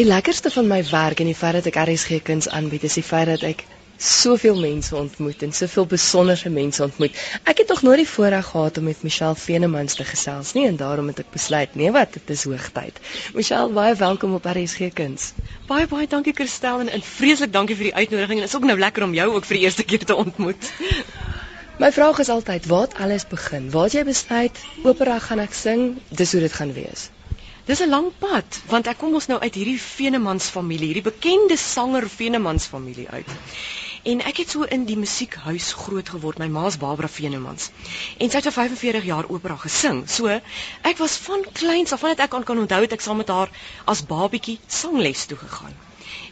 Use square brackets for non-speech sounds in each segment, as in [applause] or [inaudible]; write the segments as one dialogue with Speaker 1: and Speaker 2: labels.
Speaker 1: Die lekkerste van my werk en die feit dat ek RSG kuns aanbied is die feit dat ek soveel mense ontmoet en soveel besonderse mense ontmoet. Ek het nog nooit die voorreg gehad om met Michelle Venemans te gesels nie en daarom het ek besluit, nee wat, dit is hoogtyd. Michelle, baie welkom op RSG Kuns.
Speaker 2: Baie baie dankie Christel en, en vreeslik dankie vir die uitnodiging. Dit is ook nou lekker om jou ook vir die eerste keer te ontmoet.
Speaker 1: My vraag is altyd, waar het alles begin? Waar het jy besluit opera gaan ek sing? Dis hoe dit gaan wees.
Speaker 2: Dis 'n lang pad want ek kom ons nou uit hierdie Venemans familie, hierdie bekende sanger Venemans familie uit. En ek het so in die musiekhuis groot geword. My ma's Barbara Venemans. En sy het vir 45 jaar opera gesing. So, ek was van kleins af, vandat ek aan kan onthou het ek saam met haar as babietjie sangles toe gegaan.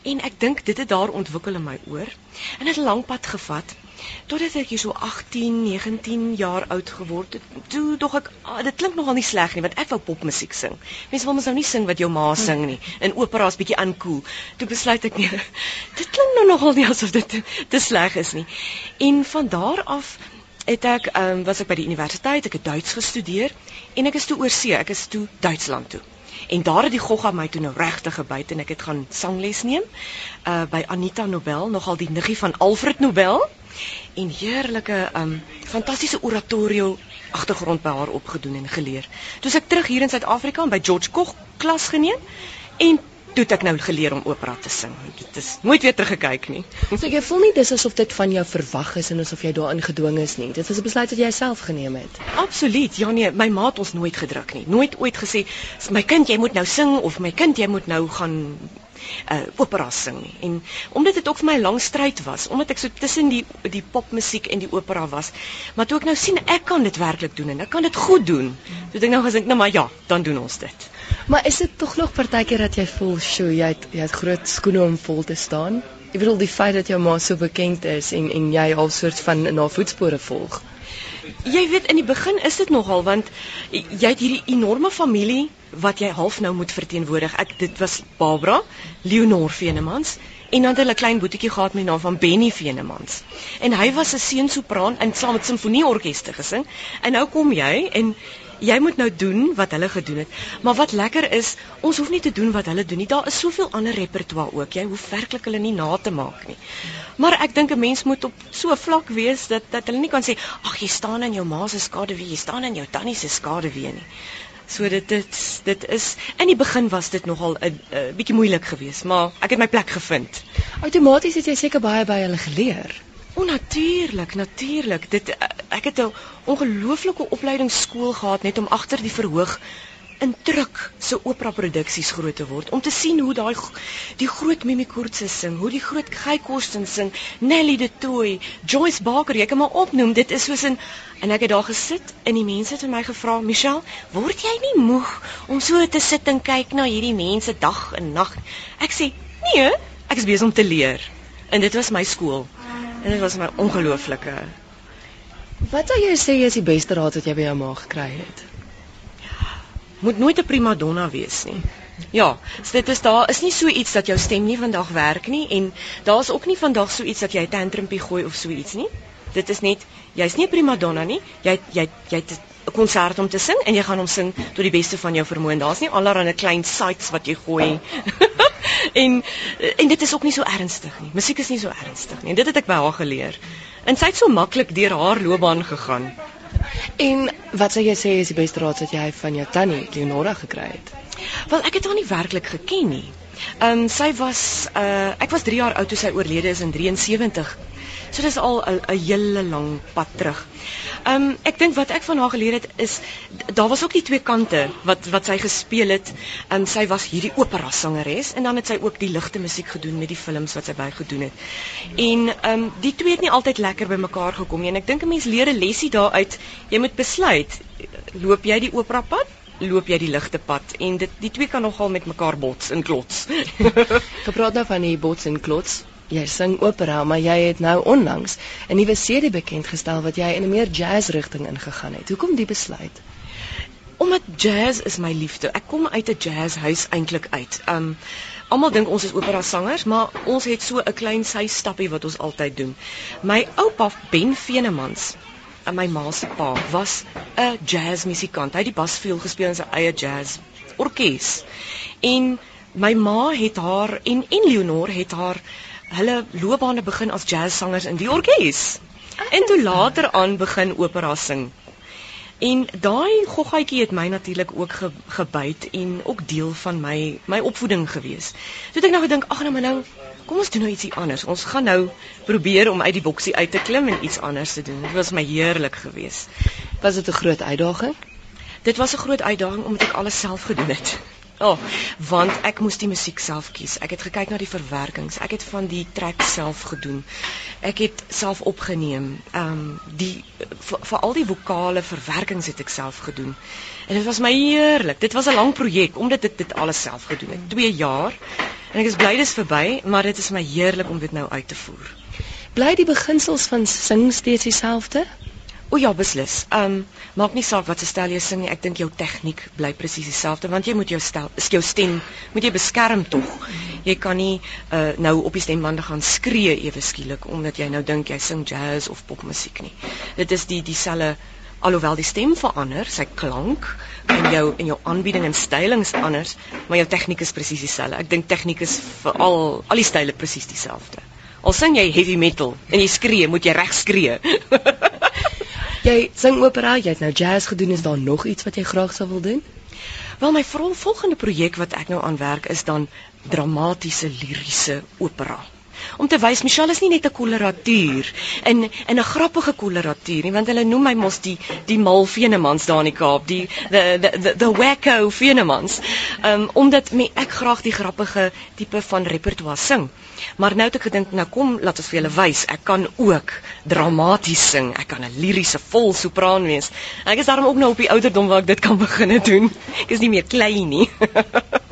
Speaker 2: En ek dink dit het daar ontwikkel in my oor. En dit 'n lang pad gevat totdat ek hier so 18, 19 jaar oud geword het. Toe dog ek ah, dit klink nogal nie sleg nie want ek wou popmusiek sing. Mense wil mos nou nie sing wat jou ma sing nie. In opera's bietjie aankoel. Toe besluit ek nee. Dit klink nou nogal nie asof dit te sleg is nie. En van daar af het ek um, was ek by die universiteit, ek het Duits gestudeer en ek is toe oor see, ek is toe Duitsland toe. En daar het die gogga my toe nou regtig gebyt en ek het gaan sangles neem uh by Anita Nobel, nogal die niggie van Alfred Nobel en heerlike um fantastiese oratorio agtergrond by haar opgedoen en geleer. Toe ek terug hier in Suid-Afrika by George Koch klas geneem en toe het ek nou geleer om opera te sing. Dit is nooit weer teruggekyk nie.
Speaker 1: So jy voel nie dis asof dit van jou verwag is en asof jy daarin gedwing is nie. Dit was 'n besluit wat jy self geneem het.
Speaker 2: Absoluut. Ja nee, my ma het ons nooit gedruk nie. Nooit ooit gesê, "My kind, jy moet nou sing" of "My kind, jy moet nou gaan uh opera sing nie. En omdat dit ook vir my 'n lang stryd was, omdat ek so tussen die die popmusiek en die opera was, maar toe ek nou sien ek kan dit werklik doen en ek kan dit goed doen. Toe dink ek nou gesink, nou maar ja, dan doen ons dit.
Speaker 1: Maar is dit tog nog partykeer dat jy voel, "Sjoe, jy het jy het groot skoene om vol te staan"? Ek bedoel die feit dat jou ma so bekend is en en jy al soort van in haar voetspore volg.
Speaker 2: Jy weet in die begin is dit nogal want jy het hierdie enorme familie wat jy half nou moet verteenwoordig. Ek dit was Barbara Leonor Venemans en dan het hulle klein boetiekie gehad met die naam van Benny Venemans. En hy was 'n seunsopran in saam met simfonieorkeste gesing. En nou kom jy en jy moet nou doen wat hulle gedoen het. Maar wat lekker is, ons hoef nie te doen wat hulle doen nie. Daar is soveel ander repertoire ook. Jy hoef werklik hulle nie na te maak nie. Maar ek dink 'n mens moet op so 'n vlak wees dat dat hulle nie kan sê, "Ag, jy staan in jou ma se skade wie, jy staan in jou tannie se skade wie nie." So dit dit dit is in die begin was dit nogal 'n bietjie moeilik geweest, maar ek het my plek gevind.
Speaker 1: Outomaties het jy seker baie by hulle geleer.
Speaker 2: O natuurlik, natuurlik. Dit ek het 'n ongelooflike opleidingsskool gehad net om agter die verhoog in druk se opera produksies groot te word om te sien hoe daai die groot Mimi Kurtse sing, hoe die groot Guy Kosten sing, Nelly de Tooi, Joyce Baker, jy kan maar opnoem, dit is soos 'n en ek het daar gesit en die mense het my gevra, "Michelle, word jy nie moeg om so te sit en kyk na hierdie mense dag en nag?" Ek sê, "Nee, ek is besig om te leer." En dit was my skool. En dit was my ongelooflike
Speaker 1: Wat sou jy sê is die beste raad wat jy by jou ma gekry het?
Speaker 2: moet nooit 'n prima donna wees nie. Ja, so dit is daar is nie so iets dat jou stem nie vandag werk nie en daar's ook nie vandag so iets dat jy 'n tantrumpie gooi of so iets nie. Dit is net jy's nie 'n prima donna nie. Jy jy jy 'n konsert om te sing en jy gaan hom sing tot die beste van jou vermoë. Daar's nie allerlei klein sites wat jy gooi. [laughs] en en dit is ook nie so ernstig nie. Musiek is nie so ernstig nie. En dit het ek by haar geleer. En sy het so maklik deur haar loopbaan gegaan.
Speaker 1: En wat sou jy sê is die beste raad wat jy van jou tannie Leonora gekry het?
Speaker 2: Wel, ek het haar nie werklik geken nie. Ehm um, sy was uh ek was 3 jaar oud toe sy oorlede is in 73. So dis al 'n hele lang pad terug. Ehm um, ek dink wat ek van haar geleer het is daar was ook die twee kante wat wat sy gespeel het. Ehm um, sy was hierdie opera sangeres en dan het sy ook die ligte musiek gedoen met die films wat sy by gedoen het. En ehm um, die twee het nie altyd lekker by mekaar gekom nie en ek dink 'n mens leer 'n lesie daaruit. Jy moet besluit, loop jy die opera pad loop jy die ligte pad en dit die twee kan nogal met mekaar bots en klots. [laughs]
Speaker 1: Gepraat nou van die bots en klots jy sing opera, maar jy het nou onlangs 'n nuwe CD bekend gestel wat jy in 'n meer jazz rigting ingegaan het. Hoekom die besluit?
Speaker 2: Omdat jazz is my liefde. Ek kom uit 'n jazzhuis eintlik uit. Um almal dink ons is opera sangers, maar ons het so 'n klein sy stappie wat ons altyd doen. My oupa Ben Venemans en my ma se pa was 'n jazzmusikant. Hy het die basviool gespeel in sy eie jazz orkes. En my ma het haar en en Leonor het haar hulle loopbane begin as jazzsangers in die orkes. En toe later aan begin opera sing. En daai goggaatjie het my natuurlik ook ge, gebyt en ook deel van my my opvoeding gewees. So ek nou gedink, ag nou maar nou, kom ons doen nou ietsie anders. Ons gaan nou probeer om uit die boksie uit te klim en iets anders te doen. Dit was my heerlik geweest.
Speaker 1: Was dit 'n groot uitdaging?
Speaker 2: Dit was 'n groot uitdaging omdat ek alles self gedoen het. Oh, want ek moes die musiek self kies. Ek het gekyk na die verwerkings. Ek het van die track self gedoen. Ek het self opgeneem. Ehm um, die vir al die vokale verwerkings het ek self gedoen. En dit was my heerlik. Dit was 'n lang projek omdat ek dit alles self gedoen het. 2 jaar. En ek is bly dis verby, maar dit is my heerlik om dit nou uit te voer.
Speaker 1: Bly die beginsels van sing steeds dieselfde?
Speaker 2: O ja, beslis. Ehm um, maak nie saak wat se stel jy sing nie. Ek dink jou tegniek bly presies dieselfde want jy moet jou stel, is jou stem moet jy beskerm tog. Jy kan nie uh, nou op die stembande gaan skree ewe skielik omdat jy nou dink jy sing jazz of popmusiek nie. Dit is die dieselfde alhoewel die stem verander, sy klank en jou en jou aanbieding en stylings anders, maar jou tegniek is presies dieselfde. Ek dink tegniek is vir al al die style presies dieselfde. Al sing jy heavy metal en jy skree, moet jy reg skree. [laughs]
Speaker 1: Jy sing opera, jy het nou jazz gedoen, is daar nog iets wat jy graag sou wil doen?
Speaker 2: Wel my volgende projek wat ek nou aan werk is dan dramatiese liriese opera. Om te wys Michelle is nie net 'n koloratuur en en 'n grappige koloratuur nie, want hulle noem my mos die die mal venemans daar in die Kaap, die the the the, the wacko venemans. Um omdat me, ek graag die grappige tipe van repertoire sing. Maar nou het ek gedink, nou kom, laat ons vir julle wys, ek kan ook dramaties sing. Ek kan 'n liriese vol sopraan wees. Ek is daarom ook nou op die ouderdom waar ek dit kan begine doen. Ek is nie meer klein nie. [laughs]